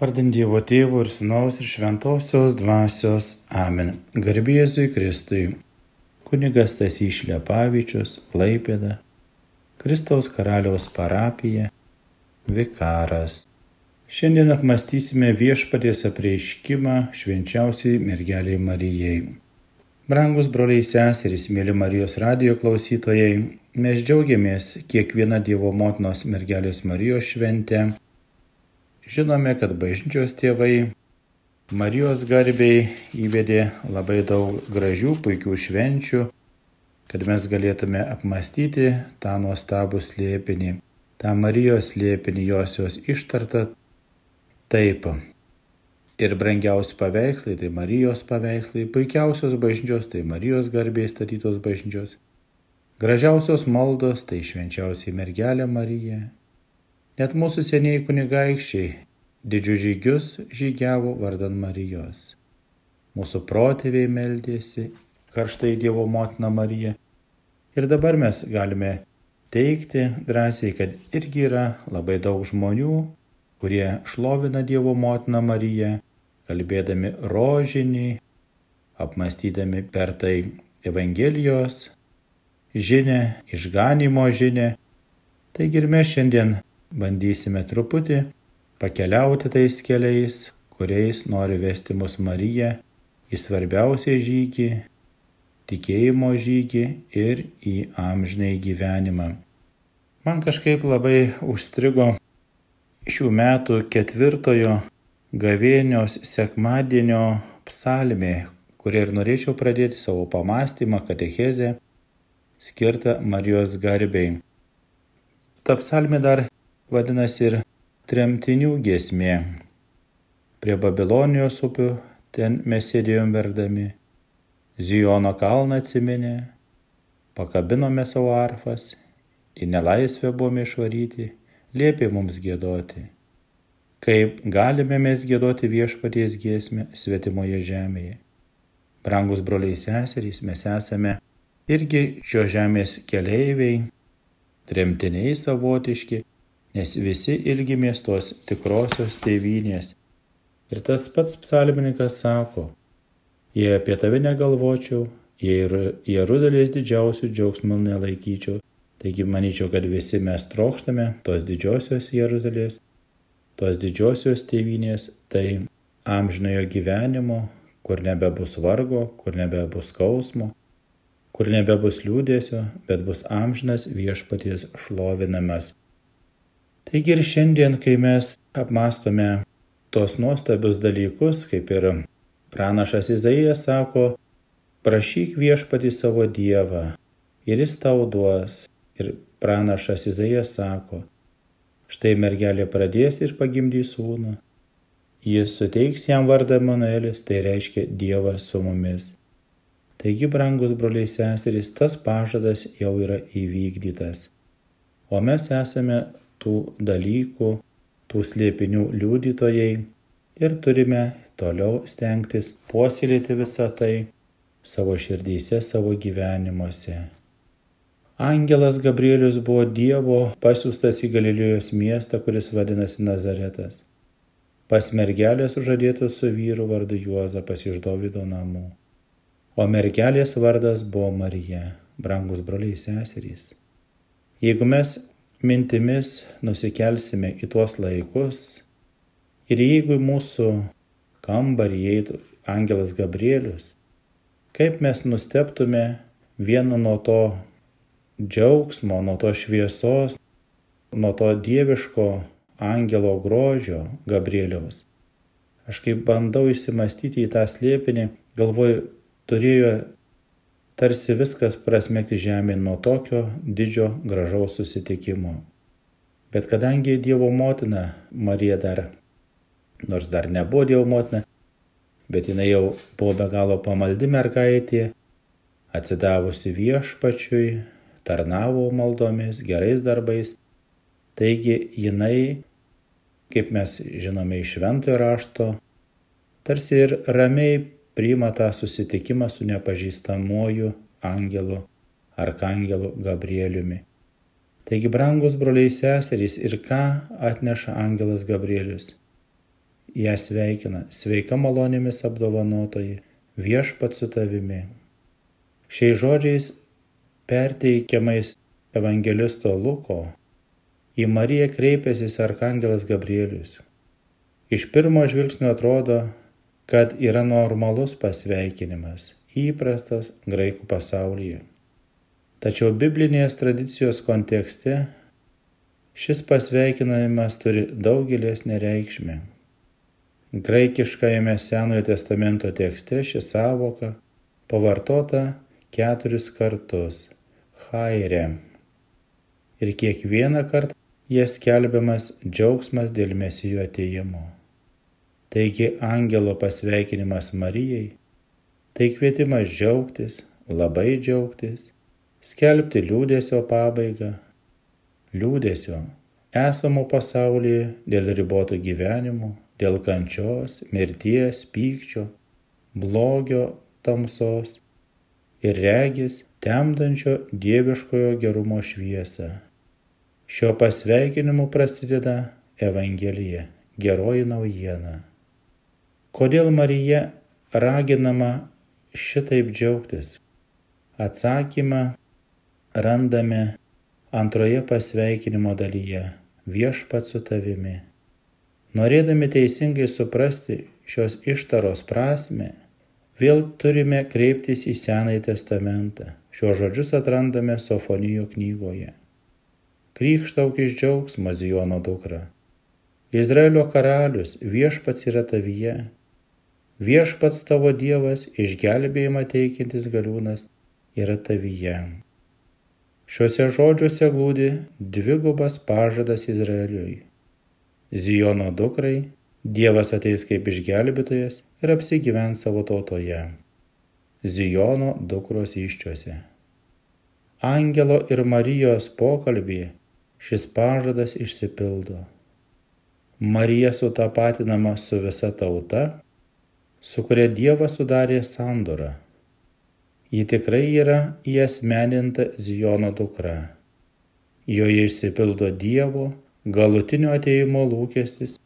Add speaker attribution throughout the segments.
Speaker 1: Vardant Dievo Tėvo ir Sūnaus ir Šventosios Dvasios. Amen. Garbėzui Kristui. Kunigas Tasys Šlepavičius, Klaipėda. Kristaus karaliaus parapija. Vikaras. Šiandien apmastysime viešpaties apreiškimą švenčiausiai mergeliai Marijai. Brangus broliai seserys, mėly Marijos radio klausytojai, mes džiaugiamės kiekvieną Dievo motinos mergelės Marijos šventę Žinome, kad bažnyčios tėvai Marijos garbiai įvedė labai daug gražių, puikių švenčių, kad mes galėtume apmastyti tą nuostabų slėpinį, tą Marijos slėpinį, josios ištartą taip. Ir brangiausi paveikslai tai Marijos paveikslai, puikiausios bažnyčios tai Marijos garbiai statytos bažnyčios, gražiausios maldos tai švenčiausiai mergelė Marija, Net mūsų seniai kunigaikščiai didžius žygius žygiavo vardan Marijos. Mūsų protėviai meldėsi karštai Dievo motina Marija. Ir dabar mes galime teikti drąsiai, kad irgi yra labai daug žmonių, kurie šlovina Dievo motiną Mariją, kalbėdami rožinį, apmastydami per tai Evangelijos žinę, išganimo žinę. Taigi ir mes šiandien bandysime truputį pakeliauti tais keliais, kuriais nori vesti mus Marija į svarbiausią žygį, tikėjimo žygį ir į amžinai gyvenimą. Man kažkaip labai užstrigo šių metų ketvirtojo gavėnios sekmadienio psalmė, kuria ir norėčiau pradėti savo pamastymą katechezę skirtą Marijos garbei. Ta psalmė dar vadinasi ir tremtinių giesmė. Prie Babilonijos upių ten mes sėdėjom verdami, Zijono kalną atsiminę, pakabinome savo arfas, į nelaisvę buvome išvaryti, liepė mums gėdoti. Kaip galime mes gėdoti viešpaties giesmę svetimoje žemėje. Brangus broliai seserys, mes esame irgi šio žemės keleiviai, tremtiniai savotiški, nes visi ilgimės tos tikrosios tėvynės. Ir tas pats psalmininkas sako, jei apie tave negalvočiau, jei ir Jeruzalės didžiausių džiaugsmų nelaikyčiau, taigi manyčiau, kad visi mes trokštame tos didžiosios Jeruzalės, tos didžiosios tėvynės, tai amžinojo gyvenimo, kur nebebus vargo, kur nebebus skausmo, kur nebebus liūdėsio, bet bus amžinas viešpaties šlovinamas. Taigi ir šiandien, kai mes apmastome tos nuostabius dalykus, kaip ir pranašas Izaijas sako, prašyk viešpati savo Dievą ir jis tau duos. Ir pranašas Izaijas sako, štai mergelė pradės ir pagimdys sūnų. Jis suteiks jam vardą Manuelis, tai reiškia Dievas su mumis. Taigi, brangus broliai seserys, tas pažadas jau yra įvykdytas. O mes esame tų dalykų, tų slėpinių liudytojai ir turime toliau stengtis puoselėti visą tai savo širdyse, savo gyvenimuose. Angelas Gabrielius buvo Dievo pasiūstas į Galilėjos miestą, kuris vadinasi Nazaretas. Pas mergelę sužadėtas su vyru vardu Juozapas iš Davido namų. O mergelės vardas buvo Marija, brangus broliai seserys. Jeigu mes mintimis nusikelsime į tuos laikus ir jeigu į mūsų kambarį įeitų angelas Gabrielius, kaip mes nusteptume vienu nuo to džiaugsmo, nuo to šviesos, nuo to dieviško angelo grožio Gabrieliaus. Aš kaip bandau įsimastyti į tą slėpinį, galvoju, turėjo tarsi viskas prasmekti žemėn nuo tokio didžio gražaus susitikimo. Bet kadangi Dievo motina Marija dar, nors dar nebuvo Dievo motina, bet jinai jau buvo be galo pamaldi mergaitė, atsidavusi viešpačiui, tarnavo maldomis, gerais darbais, taigi jinai, kaip mes žinome iš šventojo rašto, tarsi ir ramiai priima tą susitikimą su nepažįstamuoju angelu, arkangelu Gabrieliumi. Taigi, brangus broliai seserys, ir ką atneša angelas Gabrielius? ją sveikina sveika malonėmis apdovanotoji viešpat su tavimi. Šiais žodžiais perteikiamais evangelisto Luko į Mariją kreipėsi arkangelas Gabrielius. Iš pirmo žvilgsnio atrodo, kad yra normalus pasveikinimas, įprastas graikų pasaulyje. Tačiau biblinės tradicijos kontekste šis pasveikinimas turi daug gilesnę reikšmę. Graikiškajame Senojo testamento tekste ši savoka pavartota keturis kartus - chaire. Ir kiekvieną kartą jie skelbiamas džiaugsmas dėl mesijų ateimo. Taigi angelo pasveikinimas Marijai - tai kvietimas džiaugtis, labai džiaugtis, skelbti liūdėsio pabaigą, liūdėsio esamo pasaulyje dėl ribotų gyvenimų, dėl kančios, mirties, pykčio, blogio, tamsos ir regis temdančio dieviškojo gerumo šviesą. Šio pasveikinimu prasideda Evangelija, geroji naujiena. Kodėl Marija raginama šitaip džiaugtis? Atsakymą randame antroje pasveikinimo dalyje - viešpat su tavimi. Norėdami teisingai suprasti šios ištaros prasme, vėl turime kreiptis į Senąjį testamentą. Šios žodžius atrandame Sofonijo knygoje. Krykštauk iš džiaugsmo Zijono dukra. Izraelio karalius viešpats yra tavyje. Viešpats tavo Dievas, išgelbėjimą teikiantis galiūnas, yra tavyje. Šiuose žodžiuose glūdi dvigubas pažadas Izraeliui. Zijono dukrai Dievas ateis kaip išgelbėtojas ir apsigyvens savo tautoje. Zijono dukros iščiuose. Angelo ir Marijos pokalbį šis pažadas išsipildo. Marija sutapatinama su visa tauta, su kuria Dievas sudarė sandorą. Ji tikrai yra įasmeninta Zijono dukra. Joje išsipildo Dievo galutinio ateimo lūkestis,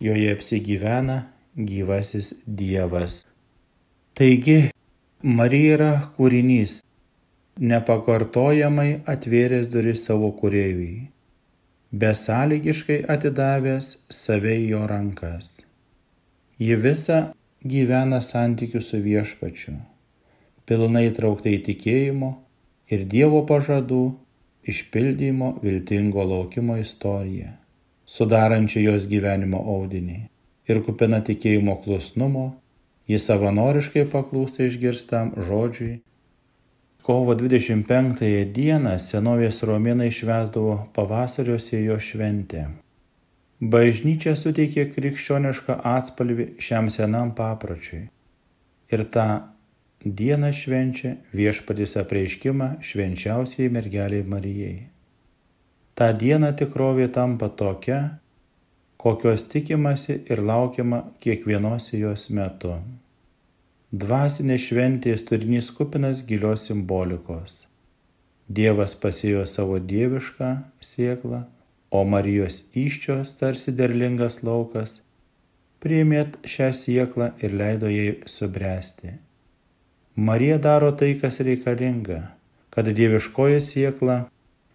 Speaker 1: joje apsigyvena gyvasis Dievas. Taigi, Marija yra kūrinys, nepakartojamai atvėręs duris savo kuriejui, besąlygiškai atidavęs save į jo rankas. Ji visa gyvena santykių su viešpačiu, pilnai traukta į tikėjimo ir Dievo pažadų išpildymo viltingo laukimo istoriją, sudarančią jos gyvenimo audinį ir kupina tikėjimo klusnumo, jis savanoriškai paklūsta išgirstam žodžiui. Kovo 25 dieną senovės romėnai švesdavo pavasario sėjo šventę. Bažnyčia suteikė krikščionišką atspalvį šiam senam papročiui. Ir tą dieną švenčia viešpatis apreiškimą švenčiausiai mergeliai Marijai. Ta diena tikrovė tampa tokia, kokios tikimasi ir laukiama kiekvienos jos metu. Dvasinės šventės turinys kupinas gilios simbolikos. Dievas pasėjo savo dievišką sieklą, o Marijos iščios tarsi derlingas laukas priėmėt šią sieklą ir leido jai subręsti Marija daro tai, kas reikalinga, kad dieviškoji siekla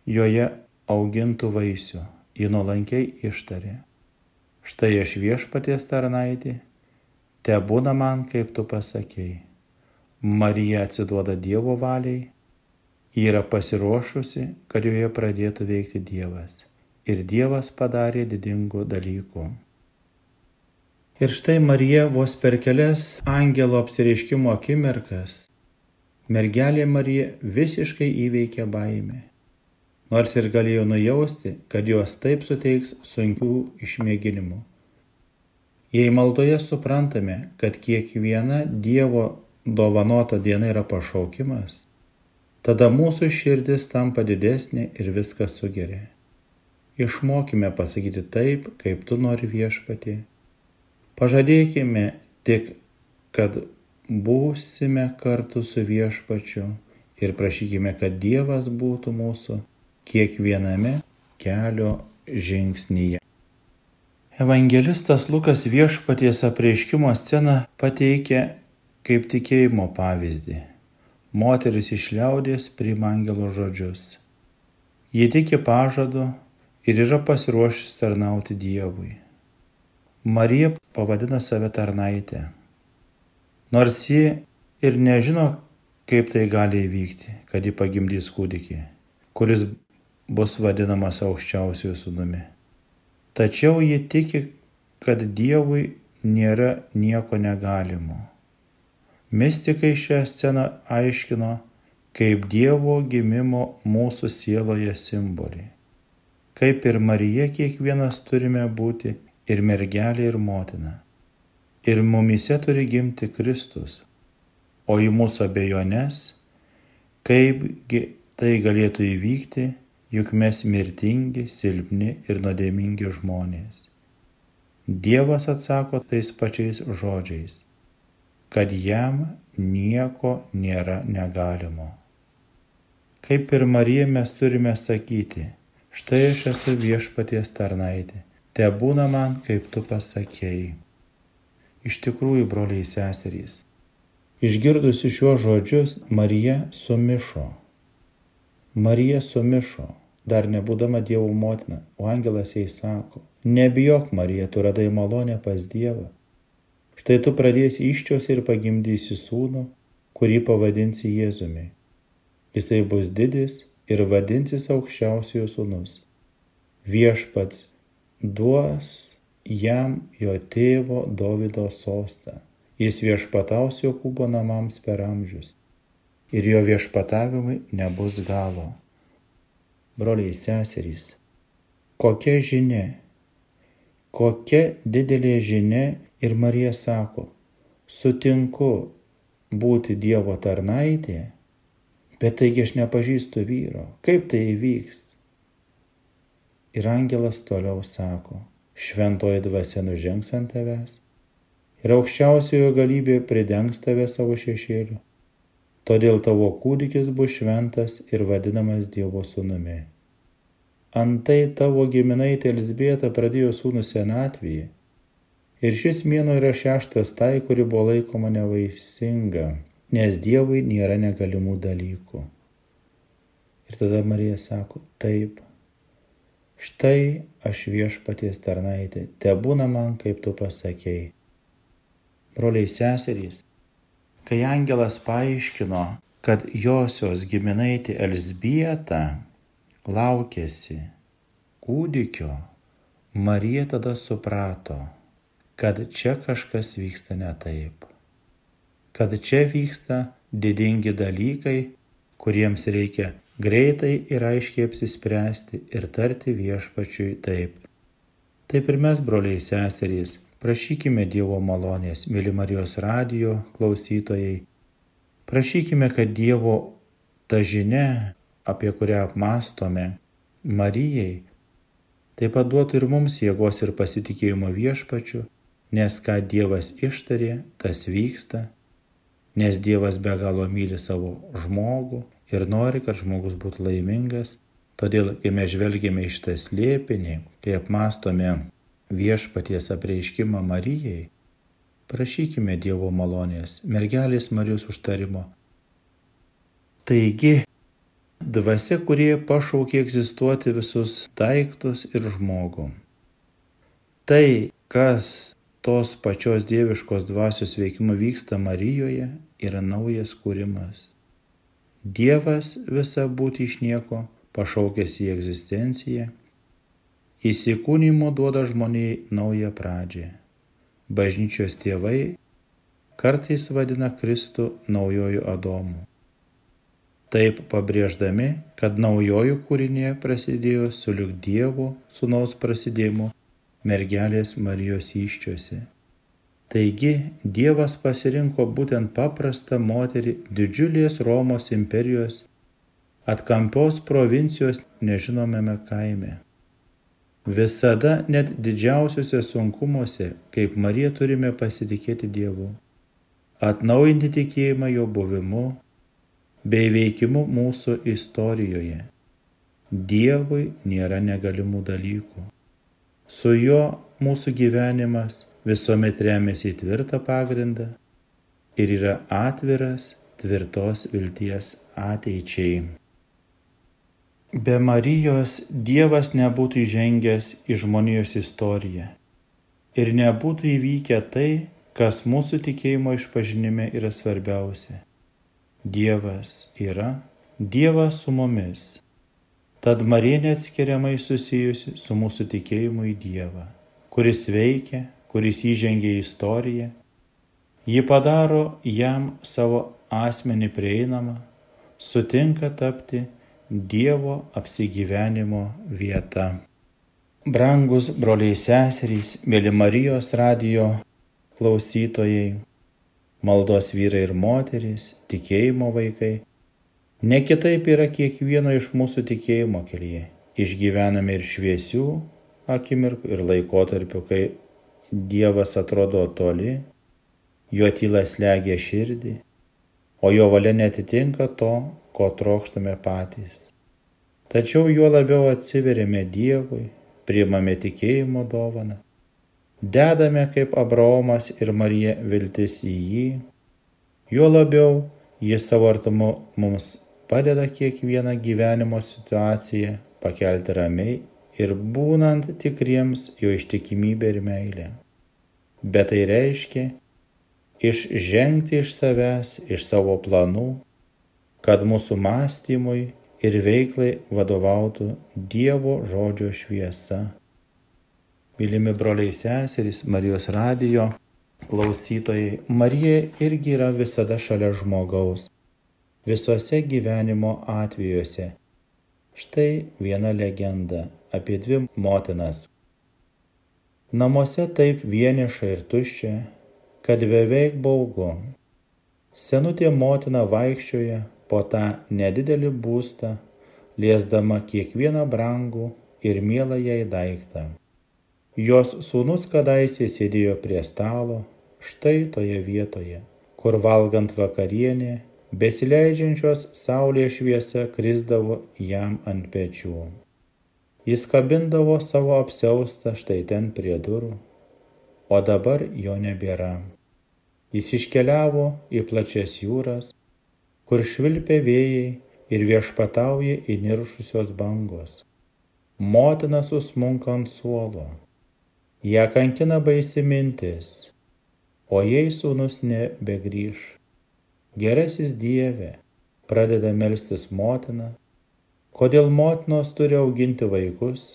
Speaker 1: joje augintų vaisių. Ji nuolankiai ištarė. Štai aš viešpaties tarnaitė, te būna man, kaip tu pasakėjai. Marija atsiduoda Dievo valiai, yra pasiruošusi, kad joje pradėtų veikti Dievas. Ir Dievas padarė didingų dalykų. Ir štai Marija vos per kelias angelo apsireiškimo akimirkas, mergelė Marija visiškai įveikė baimę. Nors ir galėjo nujausti, kad jos taip suteiks sunkių išmėginimų. Jei maldoje suprantame, kad kiekviena Dievo dovanota diena yra pašaukimas, tada mūsų širdis tampa didesnė ir viskas sugeria. Išmokime pasakyti taip, kaip tu nori viešpatį Pažadėkime tik, kad būsime kartu su viešpačiu ir prašykime, kad Dievas būtų mūsų kiekviename kelio žingsnyje. Evangelistas Lukas viešpaties apreiškimo sceną pateikia kaip tikėjimo pavyzdį. Moteris iš liaudės priima angelo žodžius. Ji tiki pažadu ir yra pasiruošęs tarnauti Dievui. Marija pavadina save tarnaitę. Nors ji ir nežino, kaip tai gali įvykti, kad ji pagimdys kūdikį, kuris bus vadinamas aukščiausiųjų sūnumi. Tačiau ji tiki, kad Dievui nėra nieko negalimo. Mystikai šią sceną aiškino kaip Dievo gimimo mūsų sieloje simbolį. Kaip ir Marija kiekvienas turime būti ir mergelė ir motina. Ir mumise turi gimti Kristus. O į mūsų abejonės, kaipgi tai galėtų įvykti, juk mes mirtingi, silpni ir nuodėmingi žmonės. Dievas atsako tais pačiais žodžiais, kad jam nieko nėra negalimo. Kaip ir Marija mes turime sakyti, štai aš esu viešpaties tarnaitė te būna man, kaip tu pasakėjai. Iš tikrųjų, broliai seserys, išgirdusi šiuos žodžius, Marija sumišo. Marija sumišo, dar nebūdama Dievo motina, o angelas jai sako, nebijok, Marija, tu radai malonę pas Dievą. Štai tu pradėsi iščios ir pagimdysi sūnų, kurį pavadinsi Jėzumi. Jisai bus didis ir vadinsis aukščiausiojo sūnus. Viešpats duos jam jo tėvo Davido sostą. Jis viešpataus Jokūbo namams per amžius ir jo viešpatavimui nebus galo. Broliai seserys, kokia žinia, kokia didelė žinia ir Marija sako, sutinku būti Dievo tarnaitė, bet taigi aš nepažįstu vyro, kaip tai įvyks? Ir angelas toliau sako, šventoji dvasia nužengs ant tavęs ir aukščiausiojo galybė pridengs tave savo šešėliu. Todėl tavo kūdikis bus šventas ir vadinamas Dievo sūnumi. Antai tavo giminaitė Elsbieta pradėjo sūnų senatvėje. Ir šis mėno yra šeštas tai, kuri buvo laikoma nevaisinga, nes Dievui nėra negalimų dalykų. Ir tada Marija sako, taip, Štai aš viešpaties tarnaitė, te būna man, kaip tu pasakėjai. Broliai seserys, kai angelas paaiškino, kad josios giminaitė Elsbieta laukėsi kūdikio, Marija tada suprato, kad čia kažkas vyksta ne taip. Kad čia vyksta didingi dalykai, kuriems reikia greitai ir aiškiai apsispręsti ir tarti viešpačiui taip. Taip ir mes, broliai seserys, prašykime Dievo malonės, mėly Marijos radijo klausytojai. Prašykime, kad Dievo ta žinia, apie kurią apmastome, Marijai, taip pat duotų ir mums jėgos ir pasitikėjimo viešpačiu, nes ką Dievas ištarė, tas vyksta, nes Dievas be galo myli savo žmogų ir nori, kad žmogus būtų laimingas. Todėl, kai mes žvelgiame iš tą slėpinį, kai apmastome viešpaties apreiškimą Marijai, prašykime Dievo malonės, mergelės Marijos užtarimo. Taigi, dvasia, kurie pašaukė egzistuoti visus daiktus ir žmogų. Tai, kas tos pačios dieviškos dvasios veikimu vyksta Marijoje, yra naujas kūrimas. Dievas visą būti iš nieko pašaukęs į egzistenciją, įsikūnymo duoda žmoniai naują pradžią. Bažnyčios tėvai kartais vadina Kristų naujojų Adomu. Taip pabrėždami, kad naujojų kūrinė prasidėjo su liuk Dievo sūnaus prasidėjimu mergelės Marijos iščiose. Taigi Dievas pasirinko būtent paprastą moterį didžiulės Romos imperijos atkampios provincijos nežinomame kaime. Visada net didžiausiuose sunkumuose, kaip Marija, turime pasitikėti Dievu, atnaujinti tikėjimą jo buvimu bei veikimu mūsų istorijoje. Dievui nėra negalimų dalykų. Su juo mūsų gyvenimas visuomet remiasi į tvirtą pagrindą ir yra atviras tvirtos vilties ateičiai. Be Marijos Dievas nebūtų įžengęs į žmonijos istoriją ir nebūtų įvykę tai, kas mūsų tikėjimo išpažinime yra svarbiausia. Dievas yra Dievas su mumis. Tad Marija neatskiriamai susijusi su mūsų tikėjimu į Dievą, kuris veikia, kuris įžengia į istoriją. Ji padaro jam savo asmenį prieinamą, sutinka tapti Dievo apsigyvenimo vieta. Brangus broliai seserys, mėly Marijos radijo klausytojai, maldos vyrai ir moterys, tikėjimo vaikai, ne kitaip yra kiekvieno iš mūsų tikėjimo kelyje. Išgyvename ir šviesių akimirkų, ir laikotarpių, kai Dievas atrodo toli, jo tyla slegia širdį, o jo valia netitinka to, ko trokštame patys. Tačiau juo labiau atsiveriame Dievui, priimame tikėjimo dovaną, dedame kaip Abraomas ir Marija viltis į jį, juo labiau jis savo artumu mums padeda kiekvieną gyvenimo situaciją pakelti ramiai ir būnant tikriems jo ištikimybė ir meilė. Bet tai reiškia išžengti iš savęs, iš savo planų, kad mūsų mąstymui ir veiklai vadovautų Dievo žodžio šviesa. Mylimi broliai seserys, Marijos radijo klausytojai, Marija irgi yra visada šalia žmogaus, visose gyvenimo atvejuose. Štai viena legenda apie dvi motinas. Namuose taip vieniša ir tuščia, kad beveik baugu. Senutė motina vaikščioja po tą nedidelį būstą, liesdama kiekvieną brangų ir mielą jai daiktą. Jos sūnus kadaise sėdėjo prie stalo, štai toje vietoje, kur valgant vakarienė, besileidžiančios saulės šviesa krisdavo jam ant pečių. Jis kabindavo savo apseustą štai ten prie durų, o dabar jo nebėra. Jis iškeliavo į plačias jūras, kur švilpia vėjai ir viešpatauja įniršusios bangos. Motina susmunka ant suolo. Ja kankina baisi mintis, o jei sūnus nebegrįž. Gerasis Dieve, pradeda melstis motina, kodėl motinos turi auginti vaikus,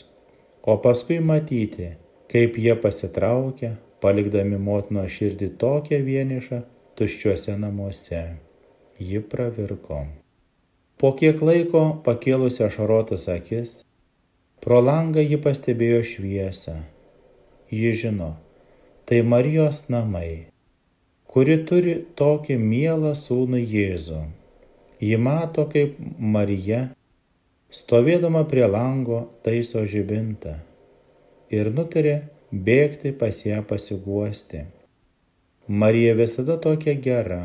Speaker 1: o paskui matyti, kaip jie pasitraukia, palikdami motino širdį tokią vienišą tuščiuose namuose ji pravirko. Po kiek laiko pakėlusi ašarotas akis, pro langą ji pastebėjo šviesą. Ji žino, tai Marijos namai, kuri turi tokį mielą sūnų Jėzų. Ji mato, kaip Marija, stovėdama prie lango, taiso žibintą ir nutarė bėgti pas ją pasiguosti. Marija visada tokia gera,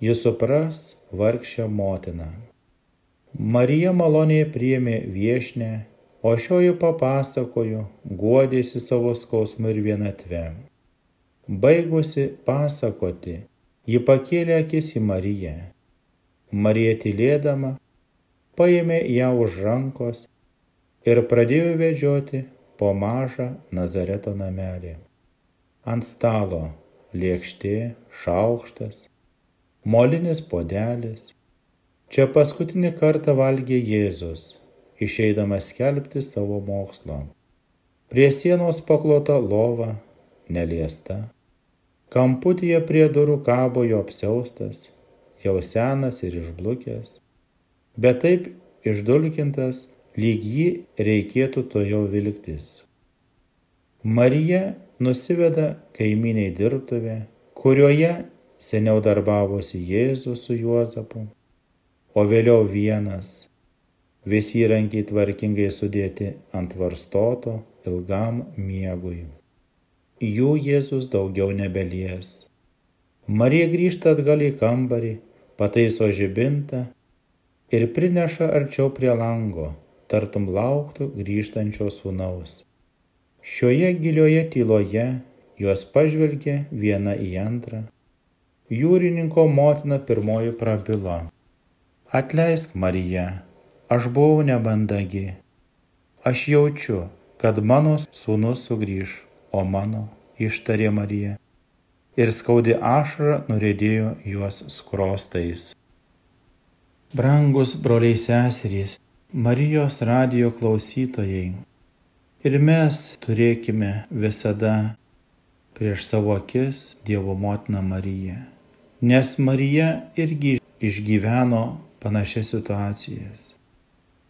Speaker 1: jis supras vargšę motiną. Marija maloniai priėmė viešnę, o šioji papasakojo, guodėsi savo skausmu ir vienatve. Baigusi pasakoti, ji pakėlė akis į Mariją. Marija tylėdama paėmė ją už rankos ir pradėjo vedžioti po mažą Nazareto namelį. Ant stalo lėkštė, šaukštas, molinis puodelis. Čia paskutinį kartą valgė Jėzus, išeidamas skelbti savo mokslo. Prie sienos paklota lova, neliesta. Kamputyje prie durų kabo jo apsiaustas, jau senas ir išblukęs, bet taip išdulkintas, lyg jį reikėtų to jau vilktis. Marija nusiveda kaiminiai dirbtuvė, kurioje Seniau darbavosi Jėzus su Juozapu, o vėliau vienas, visi įrankiai tvarkingai sudėti ant varstoto ilgam miegui. Jų Jėzus daugiau nebelies. Marija grįžta atgal į kambarį, pataiso žibintą ir prineša arčiau prie lango, tartum lauktų grįžtančio sūnaus. Šioje gilioje tyloje jos pažvelgė viena į antrą. Jūrininko motina pirmoji prabilo. Atleisk, Marija, aš buvau nebandagi. Aš jaučiu, kad mano sūnus sugrįž, o mano, ištarė Marija. Ir skaudi ašara nurėdėjo juos skrostais. Brangus broliai seserys, Marijos radio klausytojai, ir mes turėkime visada prieš savo akis Dievo motiną Mariją. Nes Marija irgi išgyveno panašias situacijas.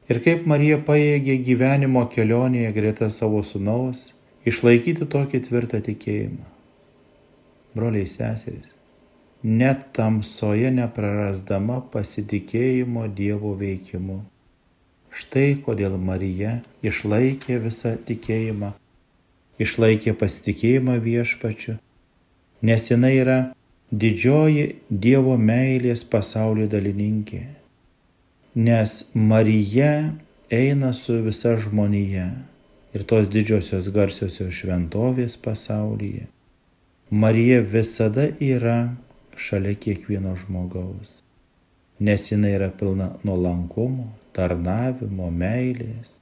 Speaker 1: Ir kaip Marija paėgė gyvenimo kelionėje greta savo sunaus išlaikyti tokį tvirtą tikėjimą. Broliai seserys, net tamsoje neprarasdama pasitikėjimo Dievo veikimu. Štai kodėl Marija išlaikė visą tikėjimą, išlaikė pasitikėjimą viešpačiu, nes jinai yra didžioji Dievo meilės pasaulio dalininkė. Nes Marija eina su visa žmonija ir tos didžiosios garsiosios šventovės pasaulyje. Marija visada yra šalia kiekvieno žmogaus, nes jinai yra pilna nuolankumo, tarnavimo, meilės.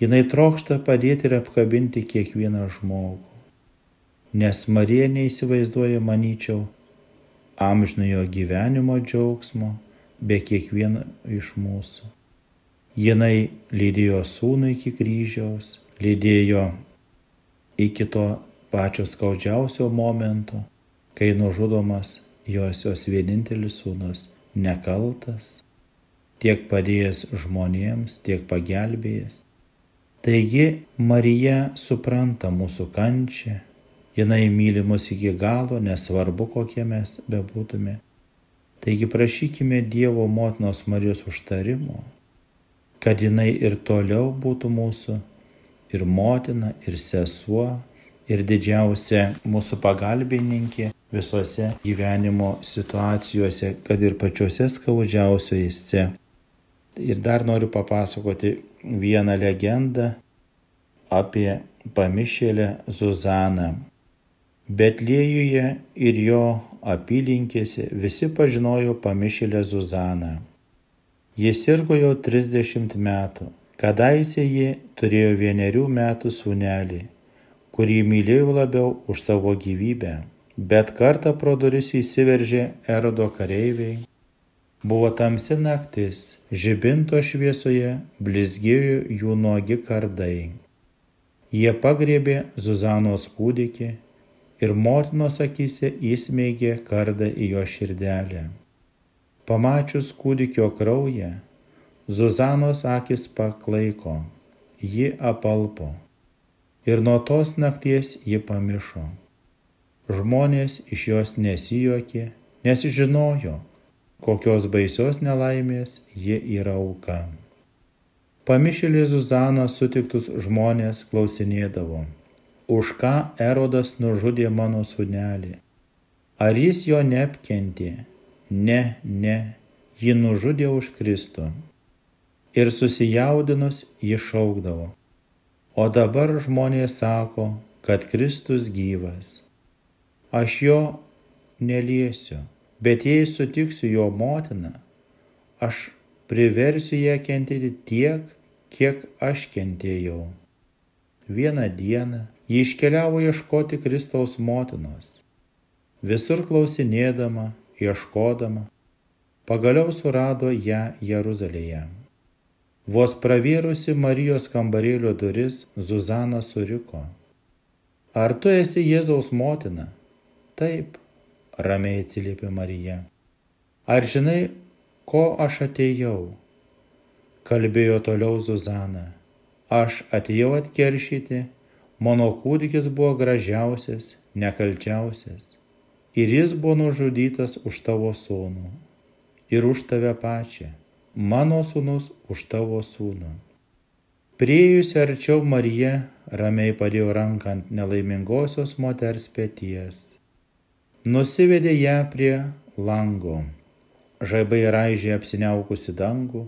Speaker 1: Jinai trokšta padėti ir apkabinti kiekvieną žmogų. Nes Marija neįsivaizduoja, manyčiau, amžinojo gyvenimo džiaugsmo be kiekvieno iš mūsų. Jinai lydėjo sūnų iki kryžiaus, lydėjo iki to pačio skaudžiausio momento, kai nužudomas jos jos vienintelis sūnus nekaltas tiek padėjęs žmonėms, tiek pagelbėjęs. Taigi Marija supranta mūsų kančią, jinai myli mus iki galo, nesvarbu kokie mes bebūtume. Taigi prašykime Dievo motinos Marijos užtarimo, kad jinai ir toliau būtų mūsų ir motina, ir sesuo, ir didžiausia mūsų pagalbininkė visose gyvenimo situacijose, kad ir pačiose skaudžiausiose Ir dar noriu papasakoti vieną legendą apie pamišėlę Zuzaną. Betliejuje ir jo apylinkėse visi pažinojo pamišėlę Zuzaną. Jis sirgo jau 30 metų. Kadaise ji turėjo vienerių metų sūnelį, kurį mylėjo labiau už savo gyvybę. Bet kartą pro duris įsiveržė erodo kareiviai Buvo tamsi naktis, žibinto šviesoje blizgėjo jų nuogi kardai. Jie pagriebė Zuzanos kūdikį ir motinos akise įsmeigė kardą į jo širdelę. Pamačius kūdikio kraują, Zuzanos akis paklaiko, ji apalpo ir nuo tos nakties ji pamišo. Žmonės iš jos nesijuokė, nes žinojo, kokios baisios nelaimės ji yra auka. Pamišėlė Zuzana sutiktus žmonės klausinėdavo, už ką Erodas nužudė mano sūnelį. Ar jis jo neapkentė? Ne, ne, jį nužudė už Kristų. Ir susijaudinus jį šaukdavo. O dabar žmonės sako, kad Kristus gyvas. Aš jo neliesiu Bet jei sutiksiu jo motiną, aš priversiu ją kentėti tiek, kiek aš kentėjau. Vieną dieną ji iškeliavo ieškoti Kristaus motinos. Visur klausinėdama, ieškodama, pagaliau surado ją Jeruzalėje. Vos pravėrusi Marijos kambarėlio duris, Zuzana suriko. Ar tu esi Jėzaus motina? Taip, ramiai atsiliepė Marija. Ar žinai, ko aš atėjau? Kalbėjo toliau Zuzana. Aš atėjau atkeršyti, mano kūdikis buvo gražiausias, nekalčiausias. Ir jis buvo nužudytas už tavo sūnų. Ir už tave pačią. Mano sūnus už tavo sūnų. Priejusi arčiau Marija ramiai padėjo ranką ant nelaimingosios moters pėties nusivedė ją prie lango. Žaibai raižė apsiniaukusi dangų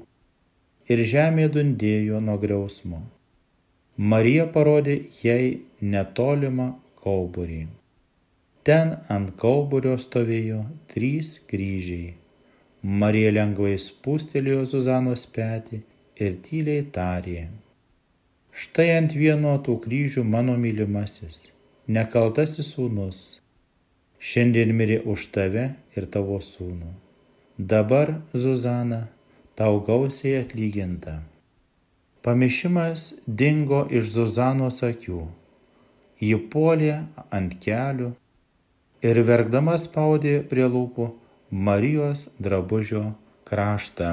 Speaker 1: ir žemė dundėjo nuo griausmo. Marija parodė jai netolimą kauburį. Ten ant kauburio stovėjo trys kryžiai. Marija lengvai spūstelėjo Zuzanos petį ir tyliai tarė. Štai ant vieno tų kryžių mano mylimasis, nekaltasis sūnus. Šiandien mirė už tave ir tavo sūnų. Dabar, Zuzana, tau gausiai atlyginta. Pamišimas dingo iš Zuzanos akių. Ji puolė ant kelių ir verkdama spaudė prie lūpų Marijos drabužio kraštą.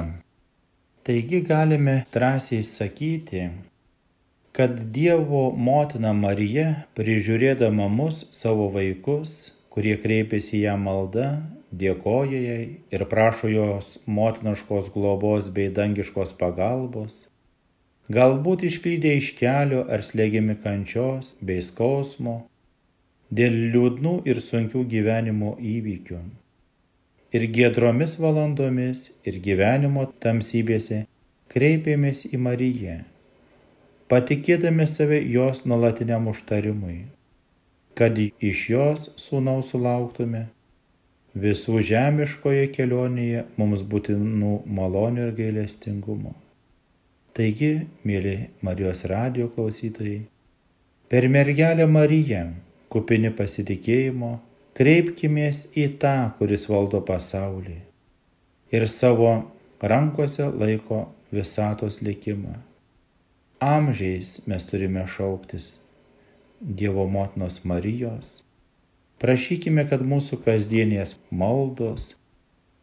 Speaker 1: Taigi galime drąsiai sakyti, kad Dievo motina Marija, prižiūrėdama mus savo vaikus, kurie kreipiasi ją malda, dėkoja jai ir prašo jos motiniškos globos bei dangiškos pagalbos, galbūt išklydę iš kelio ar slėgiami kančios bei skausmo, dėl liūdnų ir sunkių gyvenimo įvykių. Ir giedromis valandomis ir gyvenimo tamsybėse kreipėmės į Mariją, patikėdami save jos nuolatiniam užtarimui, kad iš jos sūnaus sulauktume visų žemiškoje kelionėje mums būtinų malonių ir gailestingumo. Taigi, mėly Marijos radio klausytojai, per mergelę Mariją, kupini pasitikėjimo, kreipkimės į tą, kuris valdo pasaulį ir savo rankose laiko visatos likimą. Amžiais mes turime šauktis Dievo motinos Marijos. Prašykime, kad mūsų kasdienės maldos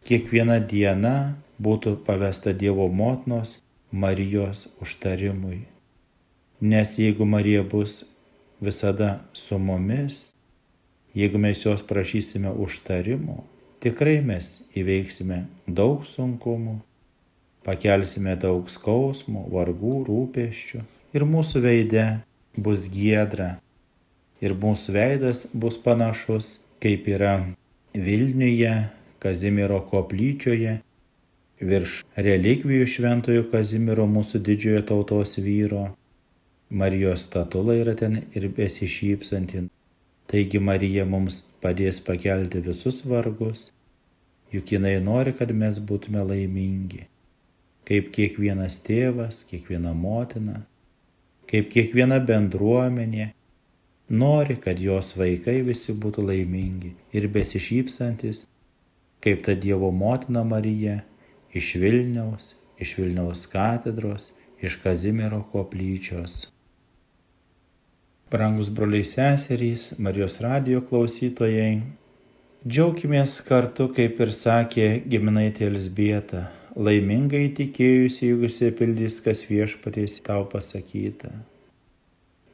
Speaker 1: kiekviena diena būtų pavesta Dievo motinos Marijos užtarimui. Nes jeigu Marija bus visada su mumis, jeigu mes jos prašysime užtarimo, tikrai mes įveiksime daug sunkumų, pakelsime daug skausmų, vargų, rūpeščių ir mūsų veide bus giedra ir mūsų veidas bus panašus, kaip yra Vilniuje, Kazimiero koplyčioje virš relikvijų šventojo Kazimiero mūsų didžiojo tautos vyro. Marijos statula yra ten ir besišypsanti. Taigi Marija mums padės pakelti visus vargus, juk jinai nori, kad mes būtume laimingi. Kaip kiekvienas tėvas, kiekviena motina, kaip kiekviena bendruomenė, nori, kad jos vaikai visi būtų laimingi ir besišypsantis, kaip ta Dievo motina Marija iš Vilniaus, iš Vilniaus katedros, iš Kazimiero koplyčios. Brangus broliai seserys, Marijos radio klausytojai, džiaugimės kartu, kaip ir sakė giminaitė Elsbieta, laimingai tikėjusi, jeigu įsipildys, kas viešpatės tau pasakyta.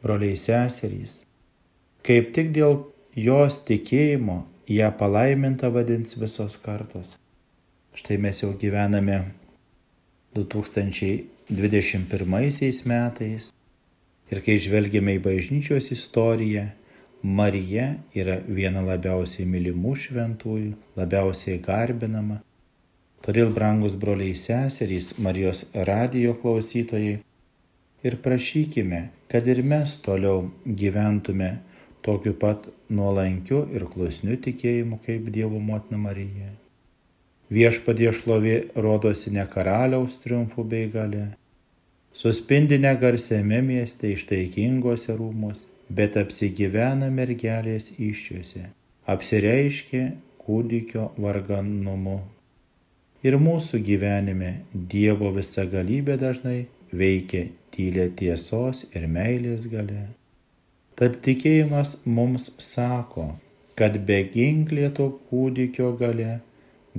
Speaker 1: Broliai seserys, kaip tik dėl jos tikėjimo ją palaiminta vadins visos kartos. Štai mes jau gyvename 2021 metais ir kai žvelgiame į bažnyčios istoriją, Marija yra viena labiausiai mylimų šventųjų, labiausiai garbinama. Todėl, brangus broliai seserys, Marijos radijo klausytojai, ir prašykime, kad ir mes toliau gyventume tokiu pat nuolankiu ir klusniu tikėjimu kaip Dievo motina Marija. Viešpadė šlovė rodosi ne karaliaus triumfų bei gale, suspindi negarsiame mieste ištaikingose rūmose, bet apsigyvena mergelės iščiuose, apsireiškia kūdikio varganumu. Ir mūsų gyvenime Dievo visagalybė dažnai veikia tylė tiesos ir meilės gale. Tad tikėjimas mums sako, kad be ginklėto kūdikio gale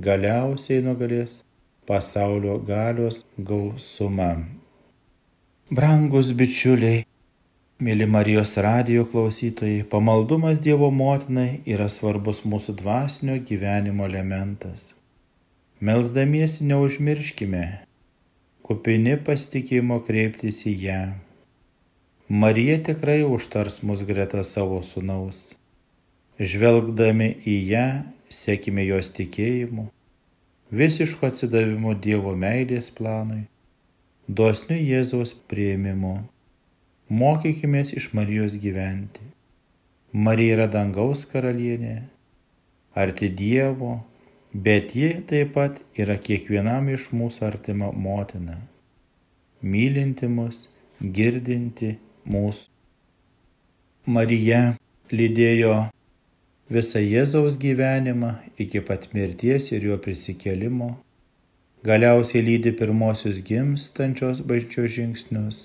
Speaker 1: galiausiai nugalės pasaulio galios gausumą. Brangus bičiuliai, mėly Marijos radijo klausytojai, pamaldumas Dievo motinai yra svarbus mūsų dvasinio gyvenimo elementas. Melsdamiesi neužmirškime, kupini pasitikėjimo kreiptis į ją. Marija tikrai užtars mus greta savo sunaus. Žvelgdami į ją sekime jos tikėjimu, visišku atsidavimu Dievo meilės planui, dosniu Jėzaus prieimimu. mokykime iš Marijos gyventi. Marija yra dangaus karalienė, arti Dievo, bet ji taip pat yra kiekvienam iš mūsų artima motina, mylinti mus, girdinti mūsų. Marija lydėjo visą Jėzaus gyvenimą iki pat mirties ir jo prisikelimo, galiausiai lydi pirmosius gimstančios bažnyčios žingsnius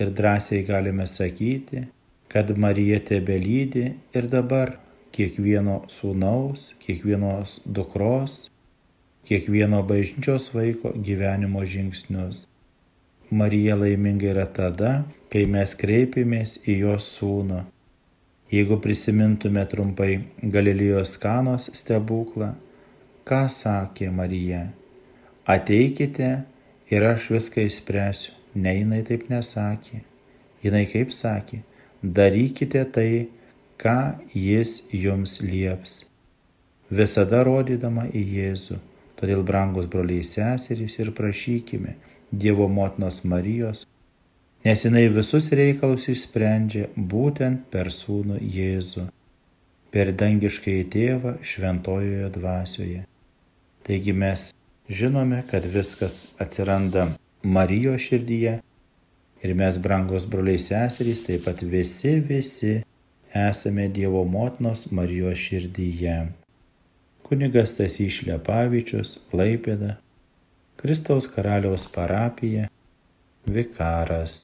Speaker 1: ir drąsiai galime sakyti, kad Marija tebe lydi ir dabar kiekvieno sūnaus, kiekvienos dukros, kiekvieno bažnyčios vaiko gyvenimo žingsnius. Marija laiminga yra tada, kai mes kreipiamės į jos sūnų Jeigu prisimintume trumpai Galilėjos kanos stebuklą, ką sakė Marija? Ateikite ir aš viską išspręsiu. Ne, jinai taip nesakė. Jinai kaip sakė, darykite tai, ką jis jums lieps. Visada rodydama į Jėzų. Todėl, brangus broliai seserys, ir prašykime Dievo motinos Marijos nes jinai visus reikalus išsprendžia būtent per sūnų Jėzų, per dangiškai tėvą šventojoje dvasioje. Taigi mes žinome, kad viskas atsiranda Marijos širdyje ir mes, brangos broliai seserys, taip pat visi, visi esame Dievo motinos Marijos širdyje. Kunigas Tasys Šlepavičius, Klaipėda, Kristaus karaliaus parapija, vikaras.